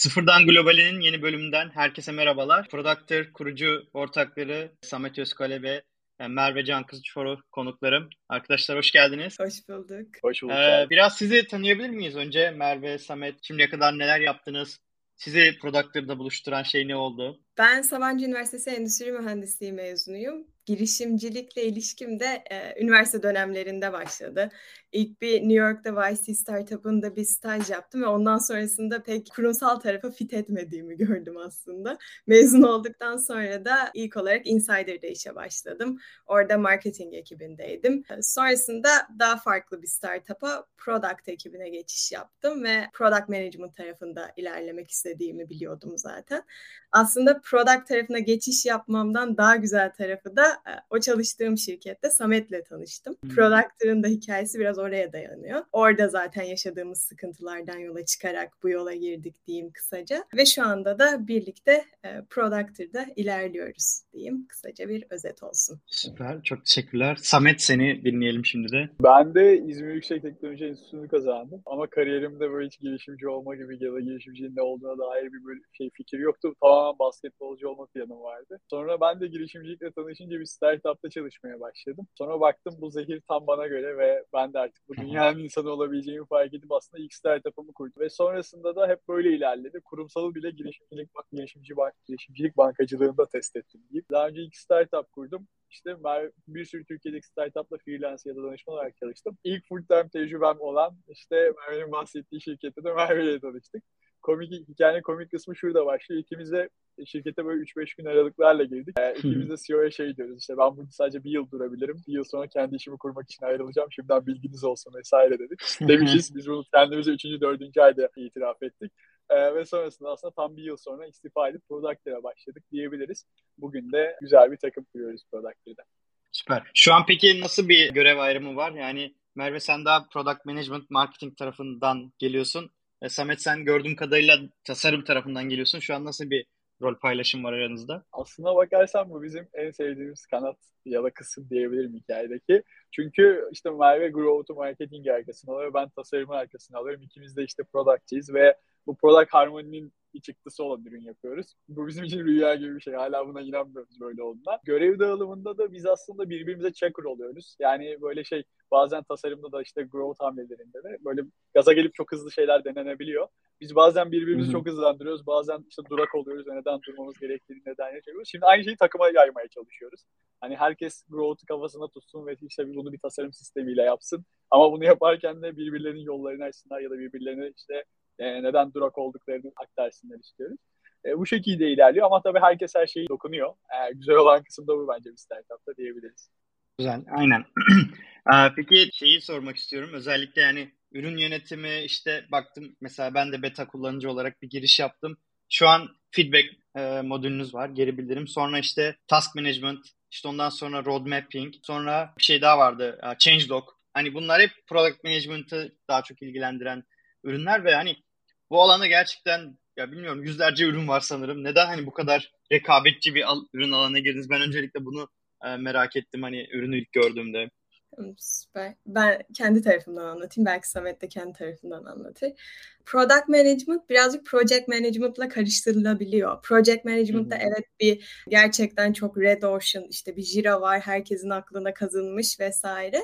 Sıfırdan Global'in yeni bölümünden herkese merhabalar. Productor kurucu ortakları Samet Özkale ve e, Merve Can Kızçoru konuklarım. Arkadaşlar hoş geldiniz. Hoş bulduk. Hoş bulduk. Ee, biraz sizi tanıyabilir miyiz önce? Merve, Samet, şimdiye kadar neler yaptınız? Sizi Productor'da buluşturan şey ne oldu? Ben Sabancı Üniversitesi Endüstri Mühendisliği mezunuyum girişimcilikle ilişkim de e, üniversite dönemlerinde başladı. İlk bir New York'ta YC Startup'ında bir staj yaptım ve ondan sonrasında pek kurumsal tarafa fit etmediğimi gördüm aslında. Mezun olduktan sonra da ilk olarak Insider'da işe başladım. Orada marketing ekibindeydim. Sonrasında daha farklı bir startup'a product ekibine geçiş yaptım ve product management tarafında ilerlemek istediğimi biliyordum zaten. Aslında product tarafına geçiş yapmamdan daha güzel tarafı da e, o çalıştığım şirkette Samet'le tanıştım. Hmm. Productor'ın da hikayesi biraz oraya dayanıyor. Orada zaten yaşadığımız sıkıntılardan yola çıkarak bu yola girdik diyeyim kısaca. Ve şu anda da birlikte e, Productor'da ilerliyoruz diyeyim. Kısaca bir özet olsun. Süper. Çok teşekkürler. Samet seni dinleyelim şimdi de. Ben de İzmir Yüksek Teknoloji Enstitüsü'nü kazandım. Ama kariyerimde böyle hiç girişimci olma gibi ya da girişimcinin ne olduğuna dair bir böyle şey fikir yoktu. Tamamen basketbolcu olma planım vardı. Sonra ben de girişimcilikle tanışınca bir startupta çalışmaya başladım. Sonra baktım bu zehir tam bana göre ve ben de artık bu dünyanın insanı olabileceğimi fark edip aslında ilk startup'ımı kurdum. Ve sonrasında da hep böyle ilerledi. Kurumsalı bile girişimcilik, girişimci bank, girişimcilik bankacılığında test ettim diyeyim. Daha önce ilk startup kurdum. İşte bir sürü Türkiye'deki startupla freelance ya da danışman olarak çalıştım. İlk full time tecrübem olan işte Merve'nin bahsettiği şirkette de Merve ile tanıştık komik hikayenin komik kısmı şurada başlıyor. İkimiz de şirkete böyle 3-5 gün aralıklarla girdik. Ee, ikimiz de CEO'ya şey diyoruz işte ben burada sadece bir yıl durabilirim. Bir yıl sonra kendi işimi kurmak için ayrılacağım. Şimdiden bilginiz olsun vesaire dedik. Demişiz biz bunu kendimize 3. 4. ayda itiraf ettik. Ee, ve sonrasında aslında tam bir yıl sonra istifa edip Product'lere başladık diyebiliriz. Bugün de güzel bir takım kuruyoruz Product'ler'de. Süper. Şu an peki nasıl bir görev ayrımı var? Yani Merve sen daha Product Management Marketing tarafından geliyorsun. E, Samet sen gördüğüm kadarıyla tasarım tarafından geliyorsun. Şu an nasıl bir rol paylaşım var aranızda? Aslına bakarsan bu bizim en sevdiğimiz kanat ya da kısım diyebilirim hikayedeki. Çünkü işte Merve Growth'u marketing arkasına alıyor, ben tasarımın arkasına alıyorum. İkimiz de işte product'ciyiz ve bu product harmoninin bir çıktısı olan ürün yapıyoruz. Bu bizim için rüya gibi bir şey. Hala buna inanmıyoruz böyle olduğuna. Görev dağılımında da biz aslında birbirimize checker oluyoruz. Yani böyle şey bazen tasarımda da işte growth hamlelerinde de böyle gaza gelip çok hızlı şeyler denenebiliyor. Biz bazen birbirimizi Hı-hı. çok hızlandırıyoruz. Bazen işte durak oluyoruz ve neden durmamız gerektiğini neden yaşıyoruz. Şimdi aynı şeyi takıma yaymaya çalışıyoruz. Hani herkes growth'u kafasına tutsun ve işte bunu bir tasarım sistemiyle yapsın. Ama bunu yaparken de birbirlerinin yollarını açsınlar ya da birbirlerine işte e, neden durak olduklarını aktarsınlar istiyoruz. E, bu şekilde ilerliyor ama tabii herkes her şeyi dokunuyor. E, güzel olan kısım da bu bence bir startupta diyebiliriz. Güzel, aynen. Peki şeyi sormak istiyorum. Özellikle yani ürün yönetimi işte baktım mesela ben de beta kullanıcı olarak bir giriş yaptım. Şu an feedback e, modülünüz var, geri bildirim. Sonra işte task management, işte ondan sonra road mapping, sonra bir şey daha vardı, changelog. Hani bunlar hep product management'ı daha çok ilgilendiren ürünler ve hani bu alanda gerçekten ya bilmiyorum yüzlerce ürün var sanırım. Neden hani bu kadar rekabetçi bir al, ürün alanına girdiniz? Ben öncelikle bunu e, merak ettim hani ürünü ilk gördüğümde. Süper. Ben kendi tarafımdan anlatayım. Belki Samet de kendi tarafından anlatır. Product management birazcık project management'la karıştırılabiliyor. Project management'ta hmm. evet bir gerçekten çok red ocean işte bir Jira var herkesin aklına kazınmış vesaire.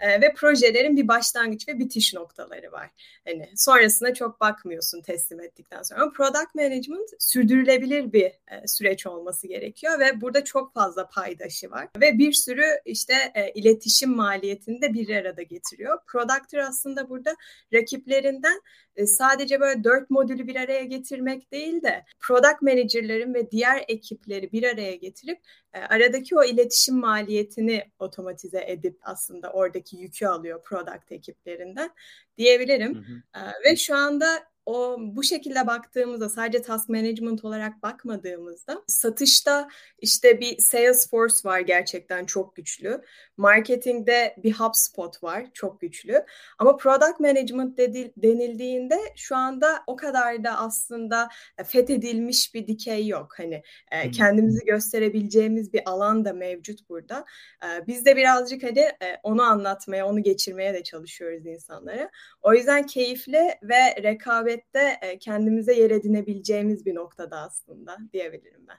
Ee, ve projelerin bir başlangıç ve bitiş noktaları var. Hani sonrasında çok bakmıyorsun teslim ettikten sonra. Ama product management sürdürülebilir bir e, süreç olması gerekiyor ve burada çok fazla paydaşı var. Ve bir sürü işte e, iletişim maliyetini de bir arada getiriyor. Productor aslında burada rakiplerinden e, sadece böyle dört modülü bir araya getirmek değil de product manager'ların ve diğer ekipleri bir araya getirip e, aradaki o iletişim maliyetini otomatize edip aslında oradaki yükü alıyor product ekiplerinden diyebilirim. Hı hı. E, ve şu anda o bu şekilde baktığımızda sadece task management olarak bakmadığımızda satışta işte bir Salesforce var gerçekten çok güçlü. Marketingde bir HubSpot var çok güçlü. Ama product management dedi, denildiğinde şu anda o kadar da aslında fethedilmiş bir dikey yok. Hani e, kendimizi gösterebileceğimiz bir alan da mevcut burada. E, biz de birazcık hani e, onu anlatmaya, onu geçirmeye de çalışıyoruz insanlara. O yüzden keyifli ve rekabet şirkette e, kendimize yer edinebileceğimiz bir noktada aslında diyebilirim ben.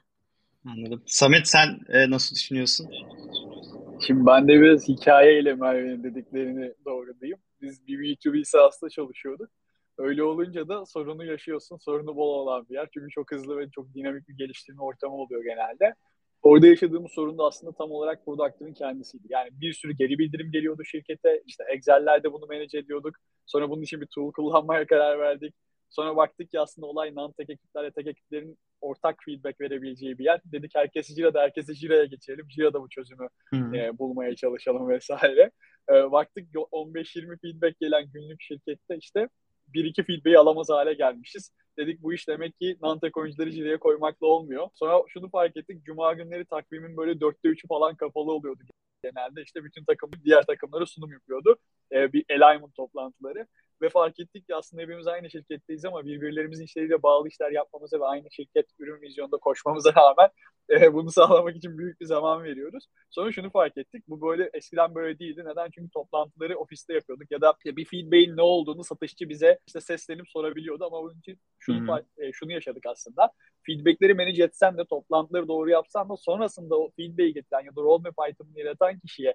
Anladım. Samet sen e, nasıl düşünüyorsun? Şimdi ben de biraz hikayeyle Merve'nin dediklerini doğrulayayım. Biz bir B2B SaaS'ta çalışıyorduk. Öyle olunca da sorunu yaşıyorsun. Sorunu bol olan bir yer. Çünkü çok hızlı ve çok dinamik bir geliştirme ortamı oluyor genelde. Orada yaşadığımız sorun da aslında tam olarak Product'ın kendisiydi. Yani bir sürü geri bildirim geliyordu şirkete. İşte Excel'lerde bunu manage ediyorduk. Sonra bunun için bir tool kullanmaya karar verdik. Sonra baktık ki aslında olay non-tek ekiplerle tek ekiplerin ortak feedback verebileceği bir yer. Dedik herkesi Jira'da, herkesi Jira'ya geçelim. Jira'da bu çözümü hmm. e, bulmaya çalışalım vesaire. E, baktık 15-20 feedback gelen günlük şirkette işte bir iki feedback'i alamaz hale gelmişiz. Dedik bu iş demek ki Nantek oyuncuları Jira'ya koymakla olmuyor. Sonra şunu fark ettik. Cuma günleri takvimin böyle dörtte üçü falan kapalı oluyordu genelde. işte bütün takım diğer takımlara sunum yapıyordu. Ee, bir alignment toplantıları. Ve fark ettik ki aslında hepimiz aynı şirketteyiz ama birbirlerimizin işleriyle bağlı işler yapmamıza ve aynı şirket ürün vizyonda koşmamıza rağmen e, bunu sağlamak için büyük bir zaman veriyoruz. Sonra şunu fark ettik. Bu böyle eskiden böyle değildi. Neden? Çünkü toplantıları ofiste yapıyorduk ya da bir feedback'in ne olduğunu satışçı bize işte seslenip sorabiliyordu ama bunun için şunu, hmm. e, şunu yaşadık aslında. Feedback'leri manage etsen de toplantıları doğru yapsan da sonrasında o feedback'i getiren ya da roadmap item'ını yaratan kişiye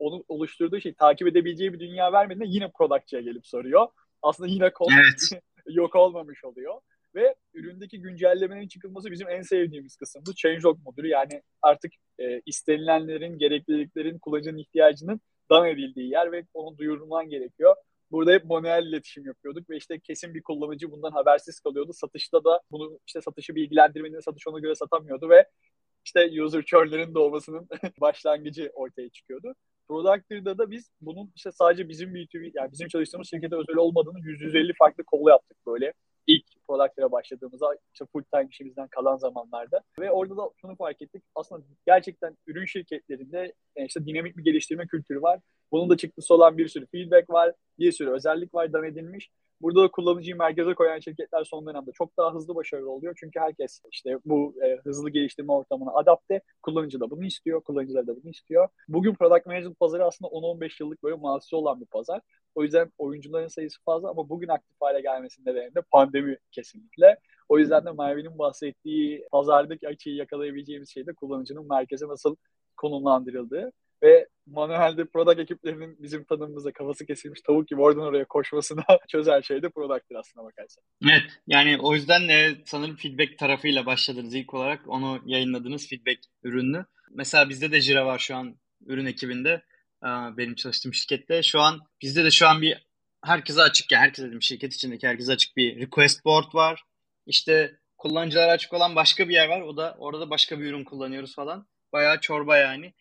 onu oluşturduğu şey takip edebileceği bir dünya vermediğinde yine productçıya gelip soruyor. Aslında yine kod evet. yok olmamış oluyor. Ve üründeki güncellemenin çıkılması bizim en sevdiğimiz kısım. Bu changelog modülü yani artık e, istenilenlerin, gerekliliklerin, kullanıcının ihtiyacının dan edildiği yer ve onu duyurman gerekiyor. Burada hep manuel iletişim yapıyorduk ve işte kesin bir kullanıcı bundan habersiz kalıyordu. Satışta da bunu işte satışı bilgilendirmenin satış ona göre satamıyordu ve işte user churn'lerin doğmasının başlangıcı ortaya çıkıyordu. Product'da da biz bunun işte sadece bizim B2B yani bizim çalıştığımız şirkete özel olmadığını 150 farklı kol yaptık böyle. İlk Product'lara başladığımızda işte full time işimizden kalan zamanlarda. Ve orada da şunu fark ettik. Aslında gerçekten ürün şirketlerinde işte dinamik bir geliştirme kültürü var. Bunun da çıktısı olan bir sürü feedback var, bir sürü özellik var dan edilmiş. Burada da kullanıcıyı merkeze koyan şirketler son dönemde çok daha hızlı başarılı oluyor. Çünkü herkes işte bu e, hızlı geliştirme ortamına adapte. Kullanıcı da bunu istiyor, kullanıcılar da bunu istiyor. Bugün product management pazarı aslında 10-15 yıllık böyle mazisi olan bir pazar. O yüzden oyuncuların sayısı fazla ama bugün aktif hale gelmesinin nedeni de pandemi kesinlikle. O yüzden de Merve'nin bahsettiği pazardaki açıyı yakalayabileceğimiz şey de kullanıcının merkeze nasıl konumlandırıldığı ve manuelde product ekiplerinin bizim tanımımızda kafası kesilmiş tavuk gibi oradan oraya koşmasına çözer şey de product'tir aslında bakarsan. Evet yani o yüzden de sanırım feedback tarafıyla başladınız ilk olarak onu yayınladınız feedback ürünü. Mesela bizde de Jira var şu an ürün ekibinde benim çalıştığım şirkette. Şu an bizde de şu an bir herkese açık yani herkese dedim şirket içindeki herkese açık bir request board var. İşte kullanıcılara açık olan başka bir yer var. O da orada başka bir ürün kullanıyoruz falan. Bayağı çorba yani.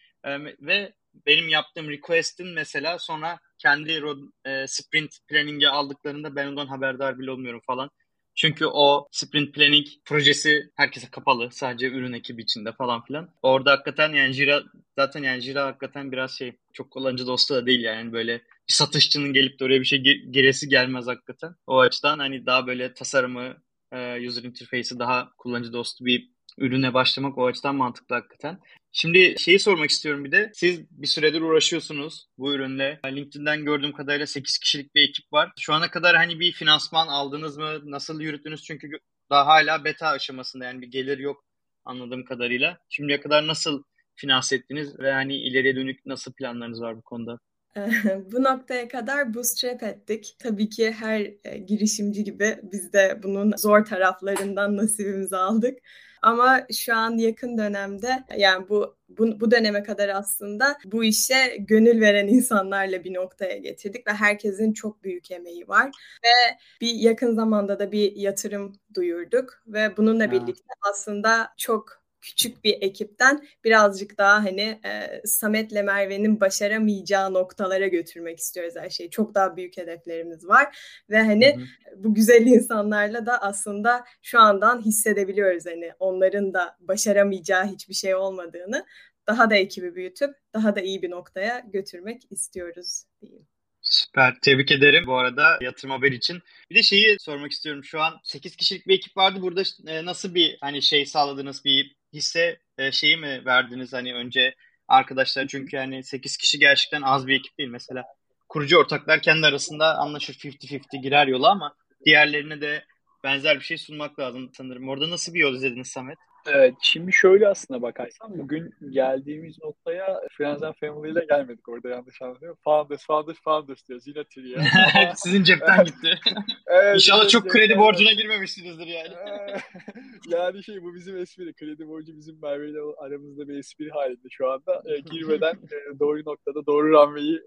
Ve benim yaptığım request'in mesela sonra kendi e, sprint planning'e aldıklarında ben ondan haberdar bile olmuyorum falan. Çünkü o sprint planning projesi herkese kapalı. Sadece ürün ekibi içinde falan filan. Orada hakikaten yani Jira zaten yani Jira hakikaten biraz şey çok kullanıcı dostu da değil yani böyle bir satışçının gelip de oraya bir şey geresi gelmez hakikaten. O açıdan hani daha böyle tasarımı, e, user interface'i daha kullanıcı dostu bir ürüne başlamak o açıdan mantıklı hakikaten. Şimdi şeyi sormak istiyorum bir de. Siz bir süredir uğraşıyorsunuz bu ürünle. LinkedIn'den gördüğüm kadarıyla 8 kişilik bir ekip var. Şu ana kadar hani bir finansman aldınız mı? Nasıl yürüttünüz? Çünkü daha hala beta aşamasında yani bir gelir yok anladığım kadarıyla. Şimdiye kadar nasıl finanse ettiniz ve hani ileriye dönük nasıl planlarınız var bu konuda? bu noktaya kadar bootstrap ettik. Tabii ki her e, girişimci gibi biz de bunun zor taraflarından nasibimizi aldık. Ama şu an yakın dönemde yani bu bu, bu döneme kadar aslında bu işe gönül veren insanlarla bir noktaya getirdik ve herkesin çok büyük emeği var. Ve bir yakın zamanda da bir yatırım duyurduk ve bununla birlikte aslında çok küçük bir ekipten birazcık daha hani e, Samet'le Merve'nin başaramayacağı noktalara götürmek istiyoruz her şeyi. Çok daha büyük hedeflerimiz var ve hani hı hı. bu güzel insanlarla da aslında şu andan hissedebiliyoruz hani onların da başaramayacağı hiçbir şey olmadığını. Daha da ekibi büyütüp daha da iyi bir noktaya götürmek istiyoruz diyeyim. Süper. Tebrik ederim bu arada yatırım haber için. Bir de şeyi sormak istiyorum. Şu an 8 kişilik bir ekip vardı. Burada e, nasıl bir hani şey sağladınız? Bir hisse e, şeyi mi verdiniz hani önce arkadaşlar çünkü yani 8 kişi gerçekten az bir ekip değil mesela. Kurucu ortaklar kendi arasında anlaşır 50-50 girer yola ama diğerlerine de benzer bir şey sunmak lazım sanırım. Orada nasıl bir yol izlediniz Samet? Evet, şimdi şöyle aslında bakarsan bugün geldiğimiz noktaya Friends and Family ile gelmedik orada yanlış anlamıyorum. Founders, Founders, Founders diyoruz yine triye. Sizin cepten gitti. evet, İnşallah çok kredi borcuna girmemişsinizdir yani. yani şey bu bizim espri. Kredi borcu bizim Merve ile aramızda bir espri halinde şu anda. E, girmeden e, doğru noktada doğru ranveyi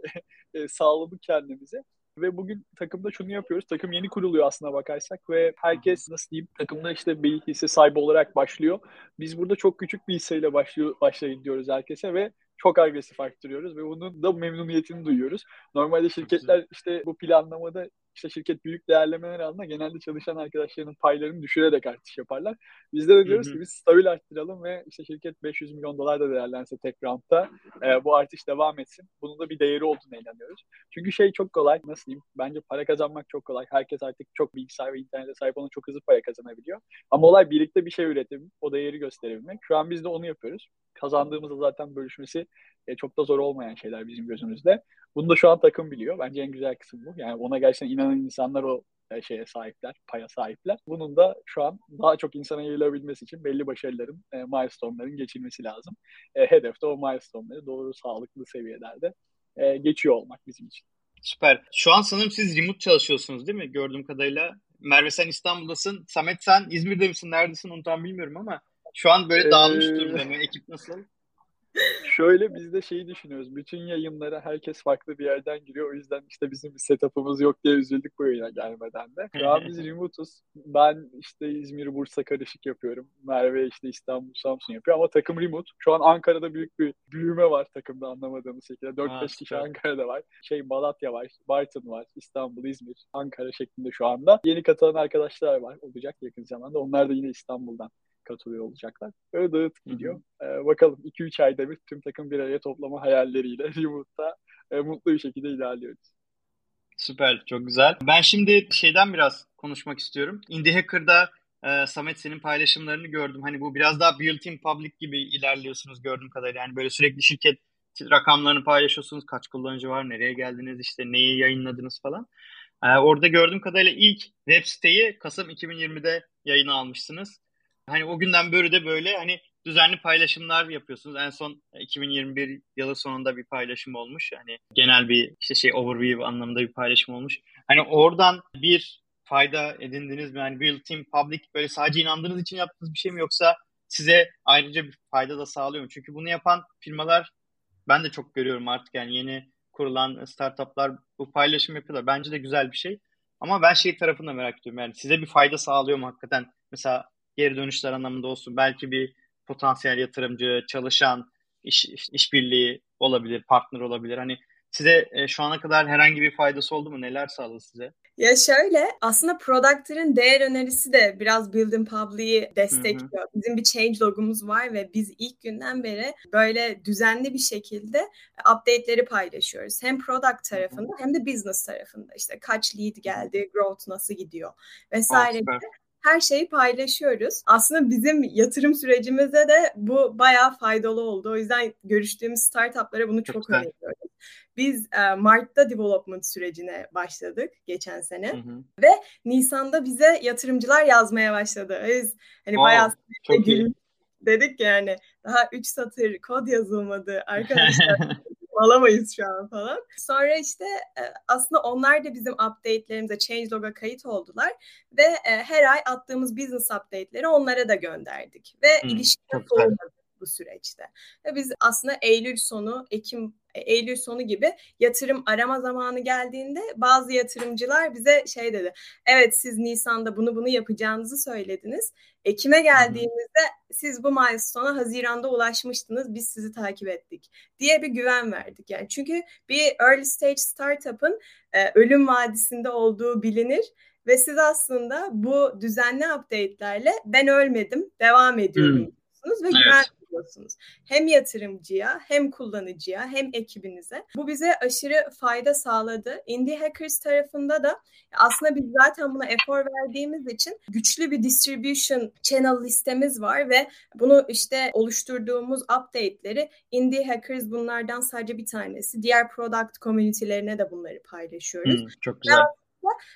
e, sağladık kendimize. Ve bugün takımda şunu yapıyoruz. Takım yeni kuruluyor aslına bakarsak ve herkes nasıl diyeyim takımda işte bir hisse sahibi olarak başlıyor. Biz burada çok küçük bir hisseyle başlıyor, başlayın diyoruz herkese ve çok agresif arttırıyoruz ve bunun da memnuniyetini duyuyoruz. Normalde şirketler işte bu planlamada işte şirket büyük değerlemeler alında genelde çalışan arkadaşlarının paylarını düşürerek artış yaparlar. Bizde de diyoruz ki biz stabil arttıralım ve işte şirket 500 milyon dolar da değerlense tek roundda e, bu artış devam etsin. Bunun da bir değeri olduğunu inanıyoruz. Çünkü şey çok kolay nasıl diyeyim bence para kazanmak çok kolay. Herkes artık çok bilgisayar ve internete sahip olan çok hızlı para kazanabiliyor. Ama olay birlikte bir şey üretim, o değeri gösterebilmek. Şu an biz de onu yapıyoruz. Kazandığımızda zaten bölüşmesi e, çok da zor olmayan şeyler bizim gözümüzde. Bunu da şu an takım biliyor. Bence en güzel kısım bu. Yani ona gerçekten inanan insanlar o e, şeye sahipler, paya sahipler. Bunun da şu an daha çok insana yayılabilmesi için belli başarıların, e, milestone'ların geçilmesi lazım. E, hedef de o milestone'ları doğru sağlıklı seviyelerde e, geçiyor olmak bizim için. Süper. Şu an sanırım siz remote çalışıyorsunuz değil mi? Gördüğüm kadarıyla. Merve sen İstanbul'dasın. Samet sen İzmir'de misin? Neredesin onu tam bilmiyorum ama şu an böyle dağılmış ee... durumda mı? Ekip nasıl? Şöyle biz de şeyi düşünüyoruz. Bütün yayınlara herkes farklı bir yerden giriyor. O yüzden işte bizim bir setup'ımız yok diye üzüldük bu yayına gelmeden de. Şu an biz remote'uz. Ben işte İzmir, Bursa karışık yapıyorum. Merve işte İstanbul, Samsun yapıyor ama takım remote. Şu an Ankara'da büyük bir büyüme var takımda anlamadığımız şekilde. 4-5 kişi Ankara'da var. Şey Malatya var, Bartın var, İstanbul, İzmir, Ankara şeklinde şu anda. Yeni katılan arkadaşlar var olacak yakın zamanda. Onlar da yine İstanbul'dan katılıyor olacaklar. Öyle dağıt gidiyor. Ee, bakalım 2-3 ayda bir tüm takım bir araya toplama hayalleriyle remote'da e, mutlu bir şekilde ilerliyoruz. Süper, çok güzel. Ben şimdi şeyden biraz konuşmak istiyorum. Indie Hacker'da e, Samet senin paylaşımlarını gördüm. Hani bu biraz daha built in public gibi ilerliyorsunuz gördüğüm kadarıyla. Yani böyle sürekli şirket rakamlarını paylaşıyorsunuz. Kaç kullanıcı var, nereye geldiniz, işte neyi yayınladınız falan. Ee, orada gördüğüm kadarıyla ilk web siteyi Kasım 2020'de yayına almışsınız. Hani o günden böyle de böyle hani düzenli paylaşımlar yapıyorsunuz. En son 2021 yılı sonunda bir paylaşım olmuş. Hani genel bir işte şey overview anlamında bir paylaşım olmuş. Hani oradan bir fayda edindiniz mi? Yani Build Team Public böyle sadece inandığınız için yaptığınız bir şey mi yoksa size ayrıca bir fayda da sağlıyor mu? Çünkü bunu yapan firmalar ben de çok görüyorum artık yani yeni kurulan startuplar bu paylaşım yapıyorlar. Bence de güzel bir şey. Ama ben şey tarafında merak ediyorum yani size bir fayda sağlıyor mu hakikaten? Mesela geri dönüşler anlamında olsun. Belki bir potansiyel yatırımcı, çalışan, iş, işbirliği olabilir, partner olabilir. Hani size e, şu ana kadar herhangi bir faydası oldu mu? Neler sağladı size? Ya şöyle aslında Product'ın değer önerisi de biraz Build in Public'i destekliyor. Hı hı. Bizim bir change logumuz var ve biz ilk günden beri böyle düzenli bir şekilde update'leri paylaşıyoruz. Hem product tarafında hı hı. hem de business tarafında. İşte kaç lead geldi, growth nasıl gidiyor vesaire. Oh, her şeyi paylaşıyoruz. Aslında bizim yatırım sürecimize de bu bayağı faydalı oldu. O yüzden görüştüğümüz startuplara bunu çok, çok öneriyoruz. Biz e, Mart'ta development sürecine başladık geçen sene hı hı. ve Nisan'da bize yatırımcılar yazmaya başladı. Biz hani wow, bayağı çok iyi. dedik yani daha 3 satır kod yazılmadı arkadaşlar. Alamayız şu an falan. Sonra işte e, aslında onlar da bizim update'lerimize changelog'a kayıt oldular ve e, her ay attığımız business update'leri onlara da gönderdik ve hmm, ilişkiler olmadı bu süreçte. Ve biz aslında Eylül sonu, Ekim e, Eylül sonu gibi yatırım arama zamanı geldiğinde bazı yatırımcılar bize şey dedi. Evet siz Nisan'da bunu bunu yapacağınızı söylediniz. Ekim'e geldiğimizde siz bu milestone'a Haziran'da ulaşmıştınız. Biz sizi takip ettik diye bir güven verdik. Yani çünkü bir early stage startup'ın e, ölüm vadisinde olduğu bilinir ve siz aslında bu düzenli update'lerle ben ölmedim, devam ediyorum hmm. diyorsunuz ve evet. güven veriyorsunuz. Hem yatırımcıya hem kullanıcıya hem ekibinize. Bu bize aşırı fayda sağladı. Indie Hackers tarafında da aslında biz zaten buna efor verdiğimiz için güçlü bir distribution channel listemiz var ve bunu işte oluşturduğumuz update'leri Indie Hackers bunlardan sadece bir tanesi. Diğer product community'lerine de bunları paylaşıyoruz. Hmm, çok güzel.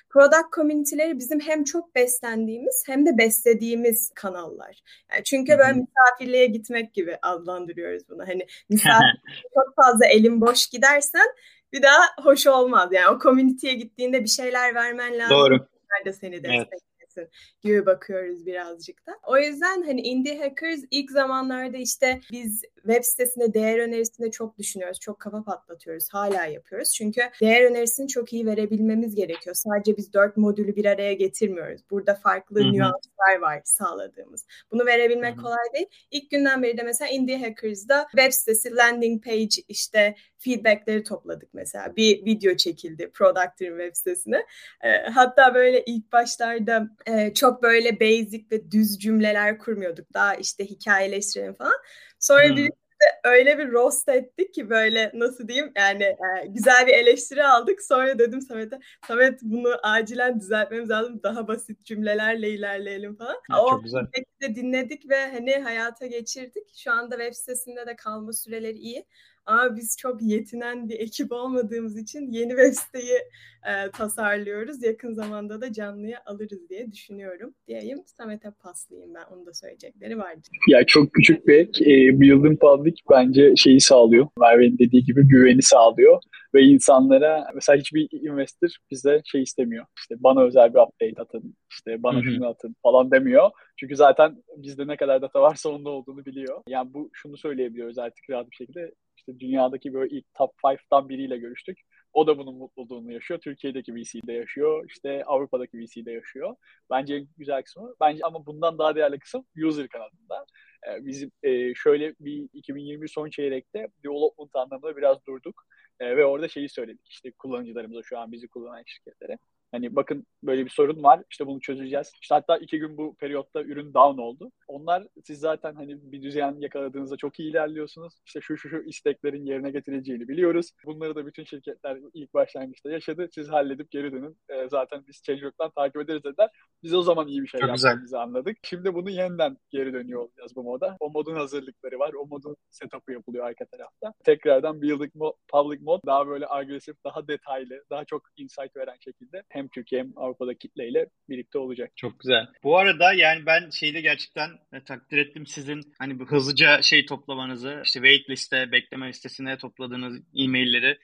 Product community'leri bizim hem çok beslendiğimiz hem de beslediğimiz kanallar. Yani çünkü böyle misafirliğe gitmek gibi adlandırıyoruz bunu. Hani misafir çok fazla elin boş gidersen bir daha hoş olmaz. Yani o community'ye gittiğinde bir şeyler vermen lazım. Doğru. de seni destek evet etsin gibi bakıyoruz birazcık da. O yüzden hani Indie Hackers ilk zamanlarda işte biz web sitesinde değer önerisinde çok düşünüyoruz. Çok kafa patlatıyoruz. Hala yapıyoruz. Çünkü değer önerisini çok iyi verebilmemiz gerekiyor. Sadece biz dört modülü bir araya getirmiyoruz. Burada farklı Hı-hı. nüanslar var sağladığımız. Bunu verebilmek Hı-hı. kolay değil. İlk günden beri de mesela Indie Hackers'da web sitesi, landing page, işte feedbackleri topladık mesela. Bir video çekildi Product'ın web sitesine. E, hatta böyle ilk başlarda e, çok böyle basic ve düz cümleler kurmuyorduk. Daha işte hikayeleştirelim falan. Sonra hmm. bir öyle bir roast ettik ki böyle nasıl diyeyim yani e, güzel bir eleştiri aldık. Sonra dedim Samet'e Samet bunu acilen düzeltmemiz lazım. Daha basit cümlelerle ilerleyelim falan. Ha, o çok güzel. de dinledik ve hani hayata geçirdik. Şu anda web sitesinde de kalma süreleri iyi. Ama biz çok yetinen bir ekip olmadığımız için yeni web siteyi e, tasarlıyoruz. Yakın zamanda da canlıya alırız diye düşünüyorum. Diyeyim Samet'e paslayayım ben. Onu da söyleyecekleri vardır. Ya çok küçük bir ek. E, Building Public bence şeyi sağlıyor. Merve'nin dediği gibi güveni sağlıyor. Ve insanlara mesela hiçbir investor bize şey istemiyor. İşte bana özel bir update atın. işte bana şunu atın falan demiyor. Çünkü zaten bizde ne kadar data varsa onun olduğunu biliyor. Yani bu şunu söyleyebiliyoruz artık rahat bir şekilde işte dünyadaki böyle ilk top 5'tan biriyle görüştük. O da bunun mutluluğunu yaşıyor. Türkiye'deki VC'de yaşıyor. İşte Avrupa'daki VC'de yaşıyor. Bence en güzel kısmı. Bence ama bundan daha değerli kısım user kanalında. Ee, bizim e, şöyle bir 2020 son çeyrekte development anlamında biraz durduk. Ee, ve orada şeyi söyledik. İşte kullanıcılarımıza şu an bizi kullanan şirketlere. Hani bakın böyle bir sorun var. İşte bunu çözeceğiz. İşte hatta iki gün bu periyotta ürün down oldu. Onlar siz zaten hani bir düzen yakaladığınızda çok iyi ilerliyorsunuz. İşte şu şu şu isteklerin yerine getireceğini biliyoruz. Bunları da bütün şirketler ilk başlangıçta yaşadı. Siz halledip geri dönün. E, zaten biz Changelog'dan takip ederiz dediler. Biz o zaman iyi bir şey çok yaptığımızı güzel. anladık. Şimdi bunu yeniden geri dönüyor olacağız bu moda. O modun hazırlıkları var. O modun setup'ı yapılıyor arka tarafta. Tekrardan building mod, public mod daha böyle agresif, daha detaylı, daha çok insight veren şekilde hem Türkiye hem Avrupa'da kitleyle birlikte olacak. Çok güzel. Bu arada yani ben şeyde gerçekten e, takdir ettim sizin hani hızlıca şey toplamanızı işte wait liste, bekleme listesine topladığınız e-mailleri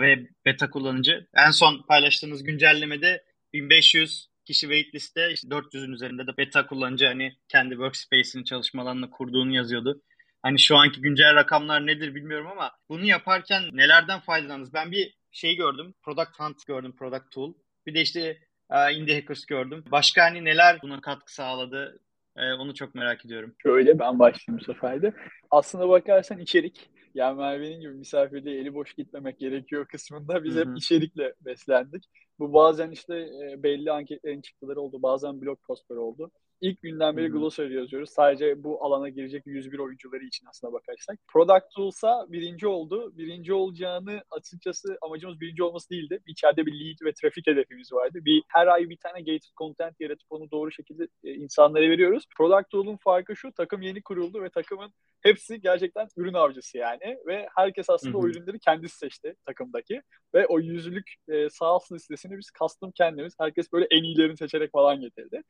ve beta kullanıcı. En son paylaştığınız güncellemede 1500 kişi wait liste işte 400'ün üzerinde de beta kullanıcı hani kendi workspace'ini çalışma alanını kurduğunu yazıyordu. Hani şu anki güncel rakamlar nedir bilmiyorum ama bunu yaparken nelerden faydalandınız? Ben bir şey gördüm. Product Hunt gördüm. Product Tool. Bir de işte e, Indie Hackers gördüm. Başka hani neler buna katkı sağladı? E, onu çok merak ediyorum. Şöyle ben başlayayım bu sefer de. Aslına bakarsan içerik. Yani Merve'nin gibi misafirliğe eli boş gitmemek gerekiyor kısmında biz Hı-hı. hep içerikle beslendik. Bu bazen işte e, belli anketlerin çıktıları oldu. Bazen blog postları oldu. İlk günden beri Glossary yazıyoruz. Sadece bu alana girecek 101 oyuncuları için aslına bakarsak. Product Tools'a birinci oldu. Birinci olacağını açıkçası amacımız birinci olması değildi. İçeride bir lead ve trafik hedefimiz vardı. Bir her ay bir tane gated content yaratıp onu doğru şekilde e, insanlara veriyoruz. Product Tool'un farkı şu. Takım yeni kuruldu ve takımın hepsi gerçekten ürün avcısı yani. Ve herkes aslında Hı-hı. o ürünleri kendisi seçti takımdaki. Ve o yüzlük e, sağ listesini biz custom kendimiz. Herkes böyle en iyilerini seçerek falan getirdi.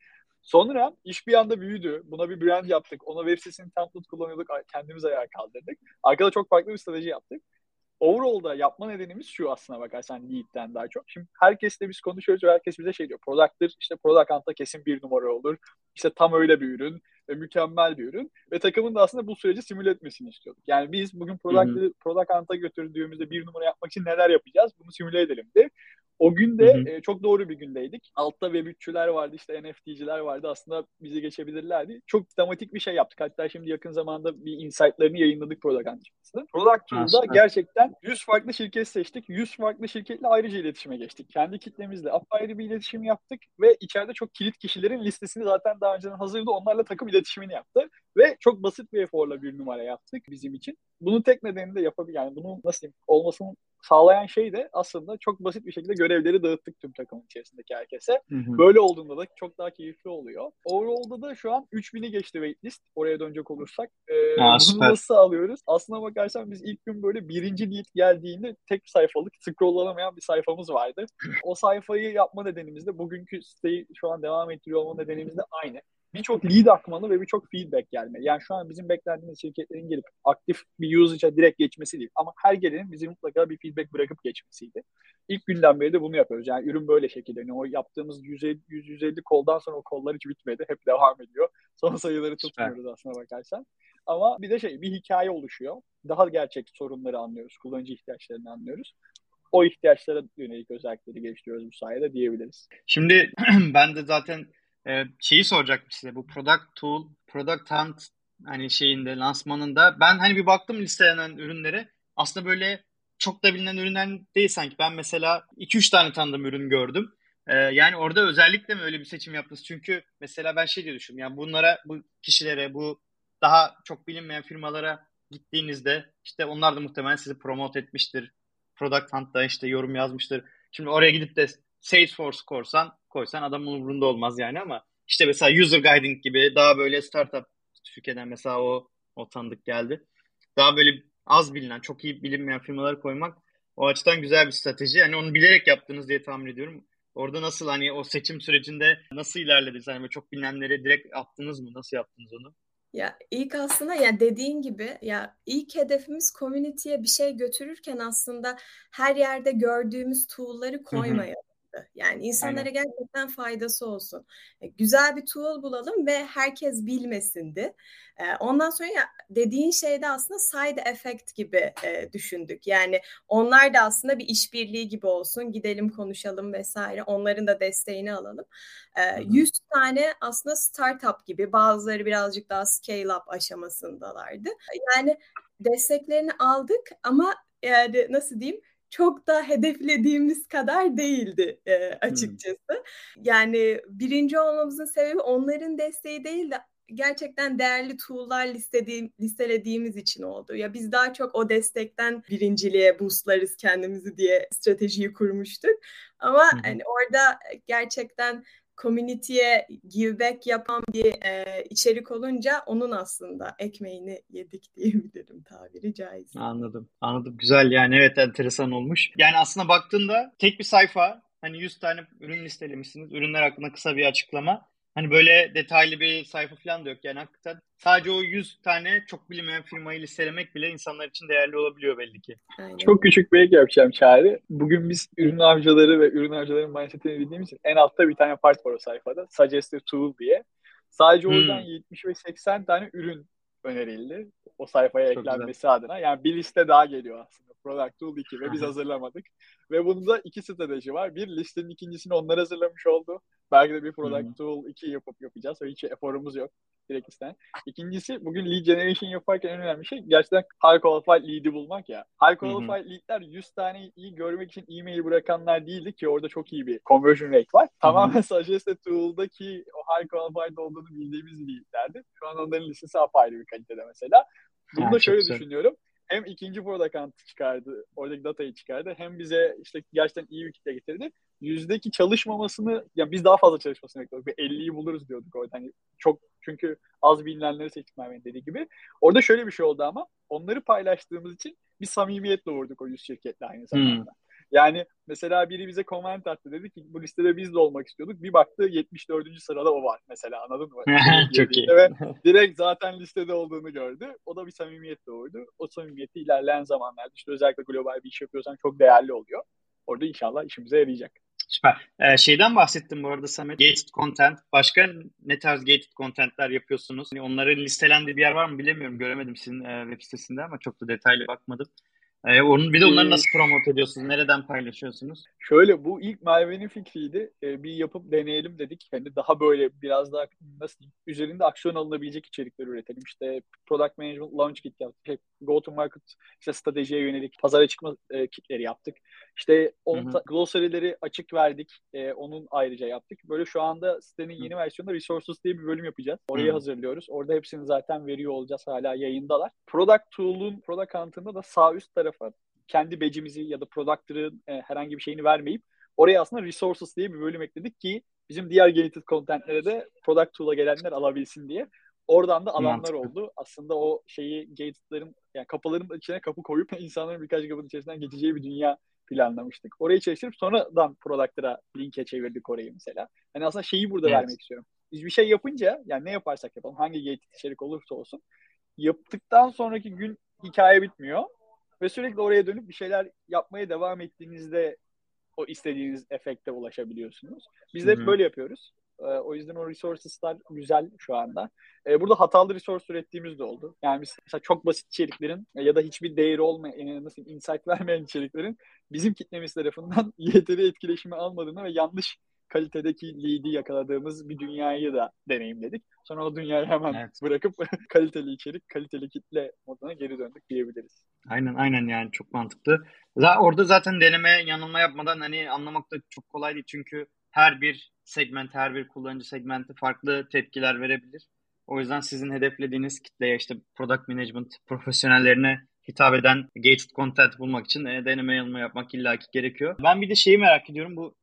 Sonra iş bir anda büyüdü. Buna bir brand yaptık. Ona web sitesini template kullanıyorduk. Kendimiz ayağa kaldırdık. Arkada çok farklı bir strateji yaptık. Overall'da yapma nedenimiz şu aslına bakarsan lead'den daha çok. Şimdi herkesle biz konuşuyoruz ve herkes bize şey diyor. Product'tır işte product hunt'ta kesin bir numara olur. İşte tam öyle bir ürün ve mükemmel bir ürün. Ve takımın da aslında bu süreci simüle etmesini istiyorduk. Yani biz bugün product, product hunt'a götürdüğümüzde bir numara yapmak için neler yapacağız? Bunu simüle edelim de. O günde hı hı. E, çok doğru bir gündeydik. Altta Web3'çüler vardı, işte NFT'ciler vardı. Aslında bizi geçebilirlerdi. Çok tematik bir şey yaptık. Hatta şimdi yakın zamanda bir insight'larını yayınladık Product Antipats'da. Product Tool'da gerçekten 100 farklı şirket seçtik. 100 farklı şirketle ayrıca iletişime geçtik. Kendi kitlemizle apayrı bir iletişim yaptık ve içeride çok kilit kişilerin listesini zaten daha önceden hazırdı. Onlarla takım iletişimini yaptı. Ve çok basit bir eforla bir numara yaptık bizim için. Bunun tek nedeni de yapabil yani bunu nasıl diyeyim olmasının sağlayan şey de aslında çok basit bir şekilde görevleri dağıttık tüm takımın içerisindeki herkese. Hı hı. Böyle olduğunda da çok daha keyifli oluyor. Overall'da da şu an 3000'i geçti waitlist. Oraya dönecek olursak. Ee, Aa, bunu nasıl alıyoruz? Aslına bakarsan biz ilk gün böyle birinci lead geldiğinde tek sayfalık scrolllanamayan bir sayfamız vardı. O sayfayı yapma nedenimiz de bugünkü siteyi şu an devam ettiriyor olma nedenimiz de aynı birçok lead akmalı ve birçok feedback gelmeli. Yani şu an bizim beklediğimiz şirketlerin gelip aktif bir usage'a direkt geçmesi değil. Ama her gelenin bize mutlaka bir feedback bırakıp geçmesiydi. İlk günden beri de bunu yapıyoruz. Yani ürün böyle şekilde. Yani o yaptığımız 150, 150 koldan sonra o kollar hiç bitmedi. Hep devam ediyor. Son sayıları tutmuyoruz aslına bakarsan. Ama bir de şey bir hikaye oluşuyor. Daha gerçek sorunları anlıyoruz. Kullanıcı ihtiyaçlarını anlıyoruz o ihtiyaçlara yönelik özellikleri geliştiriyoruz bu sayede diyebiliriz. Şimdi ben de zaten ee, şeyi soracaktım size bu product tool, product hunt hani şeyinde lansmanında ben hani bir baktım listelenen ürünlere aslında böyle çok da bilinen ürünler değil sanki. Ben mesela 2-3 tane tanıdığım ürün gördüm. Ee, yani orada özellikle mi öyle bir seçim yaptınız? Çünkü mesela ben şey diye düşündüm. Yani bunlara, bu kişilere, bu daha çok bilinmeyen firmalara gittiğinizde işte onlar da muhtemelen sizi promote etmiştir. Product Hunt'ta işte yorum yazmıştır. Şimdi oraya gidip de Salesforce korsan koysan adamın umurunda olmaz yani ama işte mesela user guiding gibi daha böyle startup Türkiye'den mesela o o tanıdık geldi. Daha böyle az bilinen, çok iyi bilinmeyen firmaları koymak o açıdan güzel bir strateji. Yani onu bilerek yaptınız diye tahmin ediyorum. Orada nasıl hani o seçim sürecinde nasıl ilerlediniz? Hani çok bilinenleri direkt attınız mı? Nasıl yaptınız onu? Ya ilk aslında ya dediğin gibi ya ilk hedefimiz community'ye bir şey götürürken aslında her yerde gördüğümüz tool'ları koymayalım olacaktı. Yani insanlara Aynen. gerçekten faydası olsun. E, güzel bir tool bulalım ve herkes bilmesindi. E, ondan sonra ya, dediğin şeyde aslında side effect gibi e, düşündük. Yani onlar da aslında bir işbirliği gibi olsun. Gidelim konuşalım vesaire. Onların da desteğini alalım. E, 100 tane aslında startup gibi bazıları birazcık daha scale up aşamasındalardı. Yani desteklerini aldık ama yani nasıl diyeyim çok da hedeflediğimiz kadar değildi e, açıkçası. Hmm. Yani birinci olmamızın sebebi onların desteği değil de gerçekten değerli tool'lar listediğim, listelediğimiz için oldu. Ya biz daha çok o destekten birinciliğe boostlarız kendimizi diye stratejiyi kurmuştuk. Ama hı hani orada gerçekten community'ye give back yapan bir e, içerik olunca onun aslında ekmeğini yedik diyebilirim tabiri caizse. Anladım. Anladım. Güzel yani evet enteresan olmuş. Yani aslında baktığında tek bir sayfa hani 100 tane ürün listelemişsiniz. Ürünler hakkında kısa bir açıklama. Hani böyle detaylı bir sayfa falan da yok yani hakikaten. Sadece o 100 tane çok bilinmeyen firmayı listelemek bile insanlar için değerli olabiliyor belli ki. Aynen. Çok küçük bir ek yapacağım Çağrı. Bugün biz ürün avcıları ve ürün avcıların mindsetini bildiğimiz için en altta bir tane part var o sayfada. Suggested Tool diye. Sadece oradan hmm. 70 ve 80 tane ürün önerildi. O sayfaya Çok eklenmesi güzel. adına. Yani bir liste daha geliyor aslında. Product Tool 2 ve biz hazırlamadık. Ve bunda iki strateji var. Bir listenin ikincisini onlar hazırlamış oldu. Belki de bir Product. Tool 2 yapıp yapacağız. Hiç eforumuz yok direkt isten. İkincisi bugün lead generation yaparken en önemli şey gerçekten high qualified lead'i bulmak ya. High qualified Hı-hı. lead'ler 100 tane iyi görmek için e-mail bırakanlar değildi ki orada çok iyi bir conversion rate var. Tamamen suggested tool'daki o high qualified olduğunu bildiğimiz lead'lerdi. Şu an onların listesi apayrı bir kalitede mesela. Bunu da şöyle düşünüyorum hem ikinci product hunt çıkardı, oradaki datayı çıkardı. Hem bize işte gerçekten iyi bir kitle getirdi. Yüzdeki çalışmamasını, ya biz daha fazla çalışmasını bekliyorduk. Bir 50'yi buluruz diyorduk orada. Hani çok çünkü az bilinenleri seçtik Merve'nin dediği gibi. Orada şöyle bir şey oldu ama onları paylaştığımız için bir samimiyetle vurduk o yüz şirketle aynı zamanda. Hmm. Yani mesela biri bize comment attı dedi ki bu listede biz de olmak istiyorduk. Bir baktı 74. sırada o var mesela anladın mı? Çok iyi. Ve direkt zaten listede olduğunu gördü. O da bir samimiyet doğurdu. O samimiyeti ilerleyen zamanlarda işte özellikle global bir iş yapıyorsan çok değerli oluyor. Orada inşallah işimize yarayacak. Süper. Ee, şeyden bahsettim bu arada Samet. Gated content. Başka ne tarz gated contentler yapıyorsunuz? Yani onların listelendiği bir yer var mı bilemiyorum. Göremedim sizin e, web sitesinde ama çok da detaylı bakmadım. Ee, onun, bir de onları nasıl promote ediyorsunuz? Nereden paylaşıyorsunuz? Şöyle bu ilk Merve'nin fikriydi. Ee, bir yapıp deneyelim dedik. Hani daha böyle biraz daha nasıl diyeyim, üzerinde aksiyon alınabilecek içerikler üretelim. İşte product management launch kit yaptık. Go to market işte stratejiye yönelik pazara çıkma e, kitleri yaptık. İşte on glossary'leri açık verdik. E, onun ayrıca yaptık. Böyle şu anda sitenin yeni Hı. versiyonunda resources diye bir bölüm yapacağız. Orayı Hı. hazırlıyoruz. Orada hepsini zaten veriyor olacağız. Hala yayındalar. Product Tool'un product hunt'ında da sağ üst tarafa kendi becimizi ya da product'ların e, herhangi bir şeyini vermeyip oraya aslında resources diye bir bölüm ekledik ki bizim diğer gated content'lere de product tool'a gelenler alabilsin diye. Oradan da alanlar Mantıklı. oldu. Aslında o şeyi gated'ların yani kapıların içine kapı koyup insanların birkaç kapının içerisinden geçeceği bir dünya planlamıştık. Orayı çalıştırıp sonradan product'lara linke çevirdik orayı mesela. Hani aslında şeyi burada evet. vermek istiyorum. Biz bir şey yapınca yani ne yaparsak yapalım hangi gated içerik olursa olsun yaptıktan sonraki gün hikaye bitmiyor. Ve sürekli oraya dönüp bir şeyler yapmaya devam ettiğinizde o istediğiniz efekte ulaşabiliyorsunuz. Biz de hep böyle yapıyoruz. Ee, o yüzden o resources'lar güzel şu anda. Ee, burada hatalı resource ürettiğimiz de oldu. Yani biz mesela çok basit içeriklerin ya da hiçbir değeri olmayan, nasıl insight vermeyen içeriklerin bizim kitlemiz tarafından yeteri etkileşimi almadığını ve yanlış kalitedeki lead'i yakaladığımız bir dünyayı da deneyimledik. Sonra o dünyayı hemen evet. bırakıp kaliteli içerik, kaliteli kitle moduna geri döndük diyebiliriz. Aynen aynen yani çok mantıklı. Orada zaten deneme yanılma yapmadan hani anlamak da çok kolay değil. Çünkü her bir segment, her bir kullanıcı segmenti farklı tepkiler verebilir. O yüzden sizin hedeflediğiniz kitleye işte product management profesyonellerine hitap eden gated content bulmak için e, deneme yanılma yapmak illaki gerekiyor. Ben bir de şeyi merak ediyorum. Bu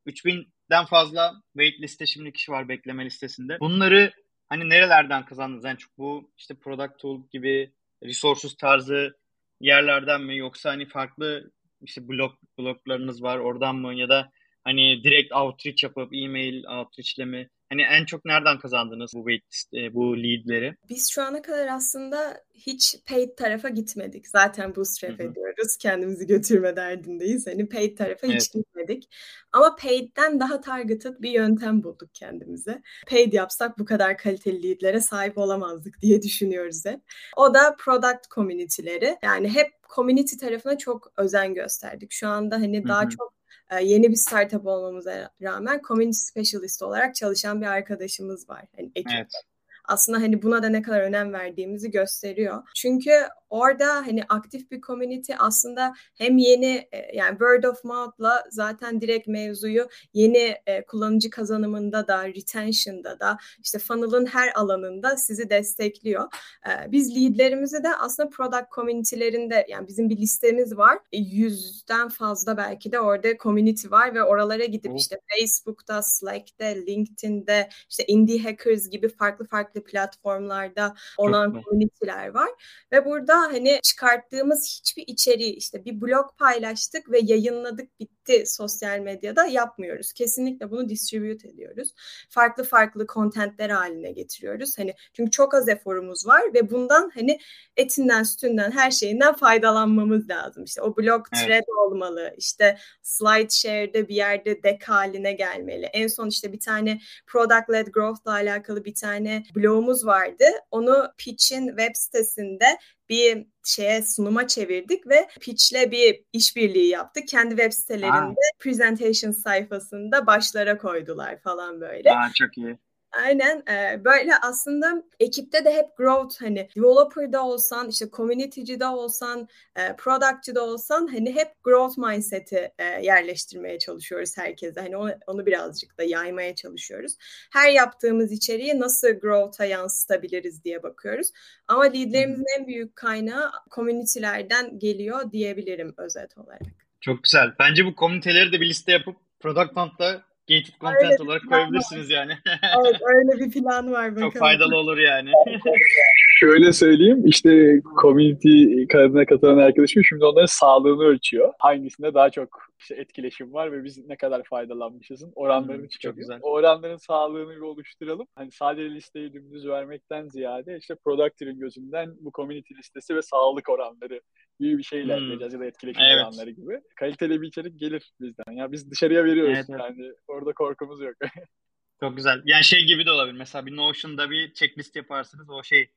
3000'den fazla wait liste şimdi kişi var bekleme listesinde. Bunları hani nerelerden kazandınız? Yani çok bu işte product tool gibi resources tarzı yerlerden mi yoksa hani farklı işte blog bloglarınız var oradan mı ya da hani direkt outreach yapıp e-mail outreachle mi Hani en çok nereden kazandınız bu waitlist, e, bu leadleri? Biz şu ana kadar aslında hiç paid tarafa gitmedik. Zaten bootstrap Hı-hı. ediyoruz. Kendimizi götürme derdindeyiz. Hani paid tarafa evet. hiç gitmedik. Ama paid'den daha targeted bir yöntem bulduk kendimize. Paid yapsak bu kadar kaliteli leadlere sahip olamazdık diye düşünüyoruz hep. O da product community'leri. Yani hep community tarafına çok özen gösterdik. Şu anda hani Hı-hı. daha çok ee, yeni bir startup olmamıza rağmen community specialist olarak çalışan bir arkadaşımız var. Hani ekipte. Evet aslında hani buna da ne kadar önem verdiğimizi gösteriyor. Çünkü orada hani aktif bir community aslında hem yeni e, yani word of mouth'la zaten direkt mevzuyu yeni e, kullanıcı kazanımında da retention'da da işte funnel'ın her alanında sizi destekliyor. E, biz leadlerimizi de aslında product community'lerinde yani bizim bir listemiz var. Yüzden fazla belki de orada community var ve oralara gidip işte Facebook'ta, Slack'te, LinkedIn'de işte Indie Hackers gibi farklı farklı platformlarda olan community'ler var ve burada hani çıkarttığımız hiçbir içeriği işte bir blog paylaştık ve yayınladık bitti sosyal medyada yapmıyoruz. Kesinlikle bunu distribute ediyoruz. Farklı farklı kontentler haline getiriyoruz. Hani çünkü çok az eforumuz var ve bundan hani etinden, sütünden, her şeyinden faydalanmamız lazım. İşte o blog thread evet. olmalı. İşte slide share'de bir yerde deck haline gelmeli. En son işte bir tane product led growth ile alakalı bir tane blogumuz vardı. Onu Pitch'in web sitesinde bir şeye sunuma çevirdik ve Pitch'le bir işbirliği yaptık. Kendi web sitelerinde Aa. presentation sayfasında başlara koydular falan böyle. Aa, çok iyi. Aynen e, böyle aslında ekipte de hep growth hani developer'da olsan işte community'cide olsan e, product'cide olsan hani hep growth mindset'i e, yerleştirmeye çalışıyoruz herkese. Hani onu, onu birazcık da yaymaya çalışıyoruz. Her yaptığımız içeriği nasıl growth'a yansıtabiliriz diye bakıyoruz. Ama leadlerimizin en büyük kaynağı community'lerden geliyor diyebilirim özet olarak. Çok güzel. Bence bu komüniteleri de bir liste yapıp Product Hunt'ta gated content öyle olarak koyabilirsiniz var. yani. evet öyle bir plan var bakalım. Çok faydalı olur yani. Şöyle söyleyeyim işte community kanalına katılan arkadaşım şimdi onların sağlığını ölçüyor. Hangisinde daha çok işte etkileşim var ve biz ne kadar faydalanmışızın oranlarını hmm, çıkarıyor. Çok güzel. O oranların sağlığını bir oluşturalım. Hani sadece listeyi dümdüz vermekten ziyade işte product'ın gözünden bu community listesi ve sağlık oranları gibi bir şeyle hmm. ya da etkileşim evet. oranları gibi. Kaliteli bir içerik gelir bizden. Ya biz dışarıya veriyoruz evet, evet. yani orada korkumuz yok. Çok güzel. Yani şey gibi de olabilir. Mesela bir Notion'da bir checklist yaparsınız. O şey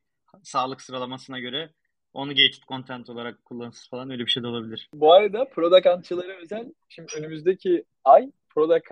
sağlık sıralamasına göre onu gated content olarak kullanırsınız falan öyle bir şey de olabilir. Bu arada Product özel şimdi önümüzdeki ay Product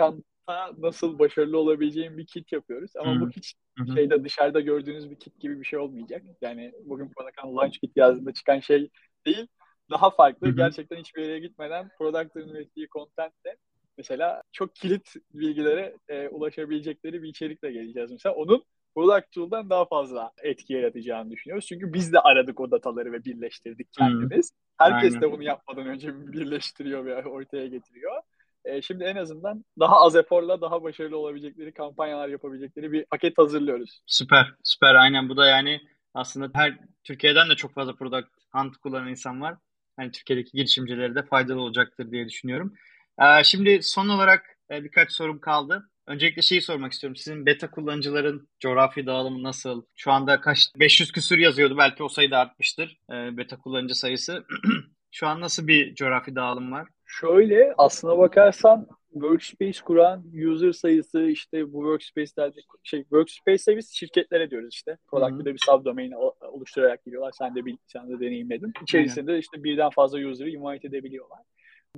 nasıl başarılı olabileceğim bir kit yapıyoruz. Ama hmm. bu kit hmm. şeyde dışarıda gördüğünüz bir kit gibi bir şey olmayacak. Yani bugün Product Launch Kit yazdığında çıkan şey değil. Daha farklı. Hmm. Gerçekten hiçbir yere gitmeden Product'ın ürettiği contentle mesela çok kilit bilgilere e, ulaşabilecekleri bir içerikle geleceğiz. Mesela onun Product Tool'dan daha fazla etki yaratacağını düşünüyoruz. Çünkü biz de aradık o dataları ve birleştirdik kendimiz. Hmm. Herkes Aynen. de bunu yapmadan önce birleştiriyor ve ortaya getiriyor. E, şimdi en azından daha az eforla daha başarılı olabilecekleri kampanyalar yapabilecekleri bir paket hazırlıyoruz. Süper, süper. Aynen bu da yani aslında her Türkiye'den de çok fazla product hunt kullanan insan var. Yani Türkiye'deki girişimcilere de faydalı olacaktır diye düşünüyorum. Ee, şimdi son olarak e, birkaç sorum kaldı. Öncelikle şeyi sormak istiyorum. Sizin beta kullanıcıların coğrafi dağılımı nasıl? Şu anda kaç 500 küsür yazıyordu. Belki o sayı da artmıştır. E, beta kullanıcı sayısı. Şu an nasıl bir coğrafi dağılım var? Şöyle aslına bakarsan workspace kuran user sayısı işte bu workspace'lerde şey workspace'e biz şirketlere diyoruz işte. Product'ta bir subdomain oluşturarak giriyorlar. Sen de bil, sen de deneyimledin. İçerisinde Aynen. işte birden fazla user'ı invite edebiliyorlar.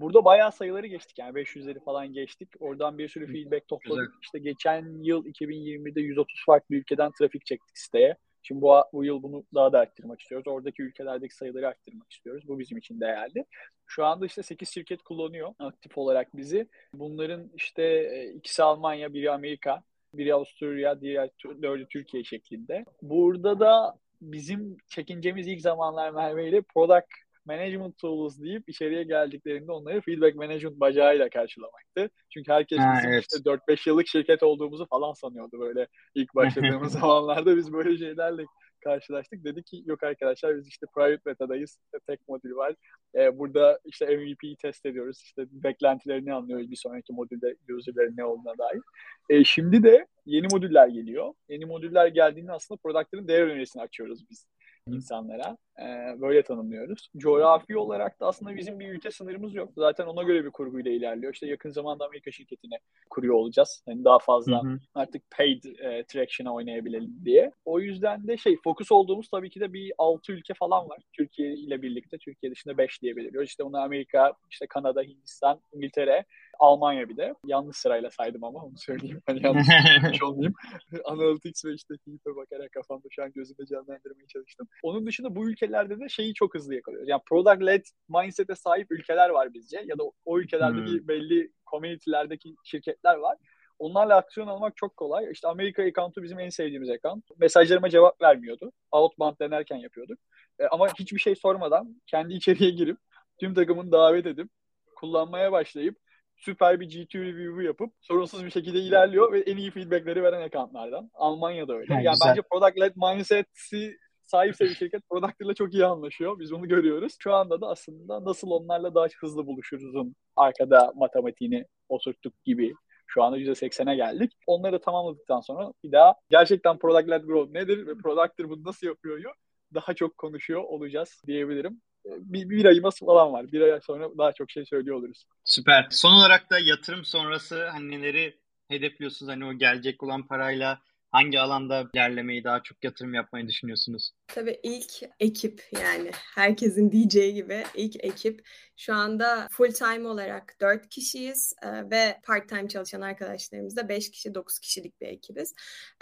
Burada bayağı sayıları geçtik yani 500'leri falan geçtik. Oradan bir sürü feedback topladık. Güzel. İşte geçen yıl 2020'de 130 farklı ülkeden trafik çektik siteye. Şimdi bu, bu yıl bunu daha da arttırmak istiyoruz. Oradaki ülkelerdeki sayıları arttırmak istiyoruz. Bu bizim için değerli. Şu anda işte 8 şirket kullanıyor aktif olarak bizi. Bunların işte e, ikisi Almanya, biri Amerika, biri Avusturya, diğer dördü Türkiye şeklinde. Burada da bizim çekincemiz ilk zamanlar Merve ile product management tools deyip içeriye geldiklerinde onları feedback management bacağıyla karşılamaktı. Çünkü herkes ha, bizim evet. işte 4-5 yıllık şirket olduğumuzu falan sanıyordu böyle ilk başladığımız zamanlarda biz böyle şeylerle karşılaştık. Dedi ki yok arkadaşlar biz işte private beta'dayız. İşte tek modül var. Ee, burada işte MVP'yi test ediyoruz. İşte beklentilerini anlıyoruz bir sonraki modülde user'lerin ne olduğuna dair. Ee, şimdi de yeni modüller geliyor. Yeni modüller geldiğinde aslında product'ların değer önerisini açıyoruz biz insanlara. E, böyle tanımlıyoruz. Coğrafi olarak da aslında bizim bir ülke sınırımız yok. Zaten ona göre bir kurguyla ilerliyor. İşte yakın zamanda Amerika şirketini kuruyor olacağız. Yani daha fazla hı hı. artık paid e, traction'a oynayabilelim diye. O yüzden de şey fokus olduğumuz tabii ki de bir 6 ülke falan var. Türkiye ile birlikte. Türkiye dışında 5 diye belirliyoruz. İşte onu Amerika, işte Kanada, Hindistan, İngiltere, Almanya bir de. Yanlış sırayla saydım ama onu söyleyeyim. Hani yanlış olmayayım. Analytics ve işte Heat'e bakarak kafamda şu an gözümde canlandırmaya çalıştım. Onun dışında bu ülkelerde de şeyi çok hızlı yakalıyoruz. Yani product led mindset'e sahip ülkeler var bizce. Ya da o ülkelerdeki hmm. belli community'lerdeki şirketler var. Onlarla aksiyon almak çok kolay. İşte Amerika account'u bizim en sevdiğimiz account. Mesajlarıma cevap vermiyordu. Outbound denerken yapıyorduk. E, ama hiçbir şey sormadan kendi içeriye girip tüm takımını davet edip kullanmaya başlayıp süper bir G2 review'u yapıp sorunsuz bir şekilde ilerliyor ve en iyi feedbackleri veren accountlardan. Almanya'da öyle. Ha, yani güzel. bence product led mindset'i sahipse bir şirket product ile çok iyi anlaşıyor. Biz onu görüyoruz. Şu anda da aslında nasıl onlarla daha hızlı buluşuruzun arkada matematiğini oturttuk gibi şu anda %80'e geldik. Onları tamamladıktan sonra bir daha gerçekten product led growth nedir ve product'tır bunu nasıl yapıyor daha çok konuşuyor olacağız diyebilirim bir, bir ayımız falan var. Bir ay sonra daha çok şey söylüyor oluruz. Süper. Son olarak da yatırım sonrası hani neleri hedefliyorsunuz? Hani o gelecek olan parayla hangi alanda ilerlemeyi daha çok yatırım yapmayı düşünüyorsunuz? Tabii ilk ekip yani herkesin diyeceği gibi ilk ekip şu anda full time olarak 4 kişiyiz e, ve part time çalışan arkadaşlarımız da 5 kişi 9 kişilik bir ekibiz.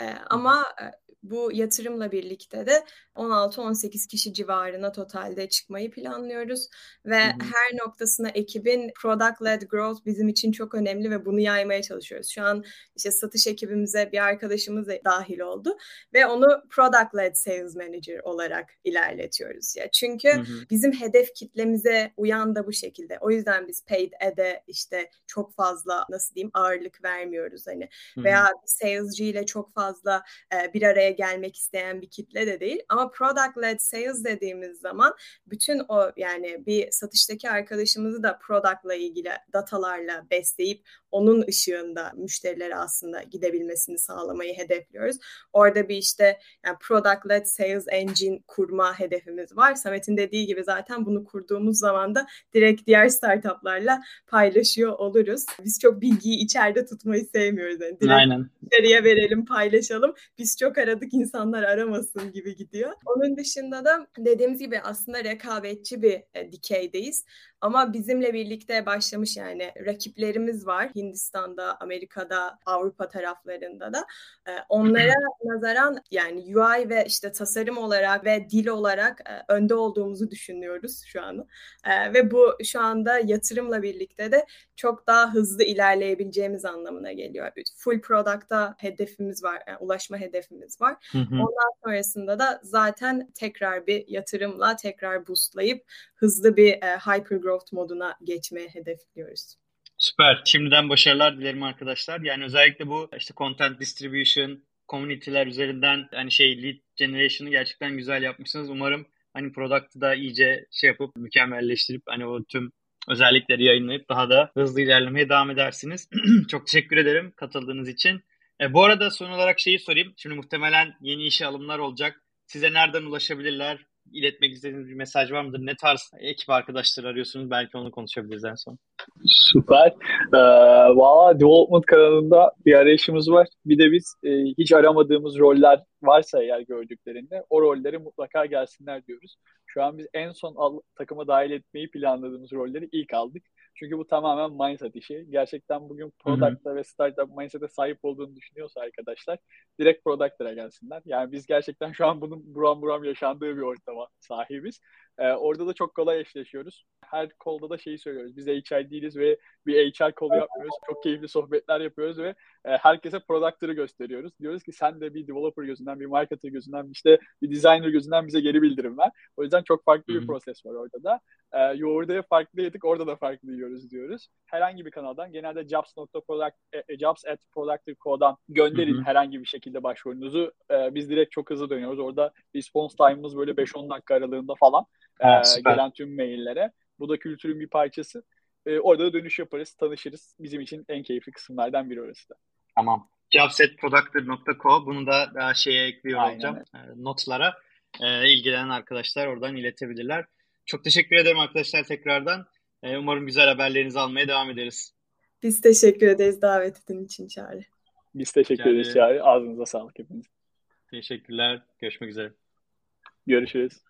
E, ama e, bu yatırımla birlikte de 16-18 kişi civarına totalde çıkmayı planlıyoruz ve hı hı. her noktasına ekibin product led growth bizim için çok önemli ve bunu yaymaya çalışıyoruz. Şu an işte satış ekibimize bir arkadaşımız dahil oldu ve onu product led sales manager olarak ilerletiyoruz ya. Çünkü hı hı. bizim hedef kitlemize uyan da bu şekilde. O yüzden biz paid ad'e işte çok fazla nasıl diyeyim ağırlık vermiyoruz hani hı hı. veya salesci ile çok fazla e, bir araya gelmek isteyen bir kitle de değil ama product led sales dediğimiz zaman bütün o yani bir satıştaki arkadaşımızı da product'la ilgili datalarla besleyip onun ışığında müşterilere aslında gidebilmesini sağlamayı hedefliyoruz. Orada bir işte yani product led sales engine kurma hedefimiz var. Samet'in dediği gibi zaten bunu kurduğumuz zaman da direkt diğer startuplarla paylaşıyor oluruz. Biz çok bilgiyi içeride tutmayı sevmiyoruz. Yani direkt Aynen. içeriye verelim, paylaşalım. Biz çok aradık insanlar aramasın gibi gidiyor. Onun dışında da dediğimiz gibi aslında rekabetçi bir e, dikeydeyiz. Ama bizimle birlikte başlamış yani rakiplerimiz var. Hindistan'da, Amerika'da, Avrupa taraflarında da. Ee, onlara nazaran yani UI ve işte tasarım olarak ve dil olarak e, önde olduğumuzu düşünüyoruz şu an. Ve bu şu anda yatırımla birlikte de çok daha hızlı ilerleyebileceğimiz anlamına geliyor. Full product'a hedefimiz var, yani ulaşma hedefimiz var. Var. Hı hı. Ondan sonrasında da zaten tekrar bir yatırımla tekrar boostlayıp hızlı bir e, hyper growth moduna geçmeyi hedefliyoruz. Süper. Şimdiden başarılar dilerim arkadaşlar. Yani özellikle bu işte content distribution, community'ler üzerinden hani şey lead generation'ı gerçekten güzel yapmışsınız. Umarım hani product'ı da iyice şey yapıp mükemmelleştirip hani o tüm özellikleri yayınlayıp daha da hızlı ilerlemeye devam edersiniz. Çok teşekkür ederim katıldığınız için. E, bu arada son olarak şeyi sorayım. Şimdi muhtemelen yeni işe alımlar olacak. Size nereden ulaşabilirler? iletmek istediğiniz bir mesaj var mıdır? Ne tarz ekip arkadaşları arıyorsunuz? Belki onu konuşabiliriz en son. Süper. Ee, Valla Development kanalında bir arayışımız var. Bir de biz e, hiç aramadığımız roller varsa eğer gördüklerinde o rolleri mutlaka gelsinler diyoruz. Şu an biz en son al, takıma dahil etmeyi planladığımız rolleri ilk aldık. Çünkü bu tamamen mindset işi. Gerçekten bugün product'a ve startup mindset'e sahip olduğunu düşünüyorsa arkadaşlar direkt product'a gelsinler. Yani biz gerçekten şu an bunun buram buram yaşandığı bir ortama sahibiz. Ee, orada da çok kolay eşleşiyoruz. Her kolda da şeyi söylüyoruz. Biz HR değiliz ve bir HR kolu yapmıyoruz. Çok keyifli sohbetler yapıyoruz ve e, herkese product'ları gösteriyoruz. Diyoruz ki sen de bir developer gözünden, bir marketer gözünden, işte bir designer gözünden bize geri bildirim ver. O yüzden çok farklı bir proses var orada da. E, yoğurda farklı yedik, orada da farklı yiyoruz diyoruz. Herhangi bir kanaldan, genelde jobs.product, e, e, jobs at productive.co'dan gönderin herhangi bir şekilde başvurunuzu. E, biz direkt çok hızlı dönüyoruz. Orada response time'ımız böyle 5-10 dakika aralığında falan ha, e, gelen tüm maillere. Bu da kültürün bir parçası. E, orada da dönüş yaparız, tanışırız. Bizim için en keyifli kısımlardan biri orası da. Tamam. Jobsetproductor.co bunu da daha şeye ekliyor Aynen. olacağım e, notlara. E, ilgilenen arkadaşlar oradan iletebilirler. Çok teşekkür ederim arkadaşlar tekrardan. E, umarım güzel haberlerinizi almaya devam ederiz. Biz teşekkür ederiz davet ettiğin için Çağrı. Biz teşekkür ederiz Çağrı. Ağzınıza sağlık hepiniz. Teşekkürler. Görüşmek üzere. Görüşürüz.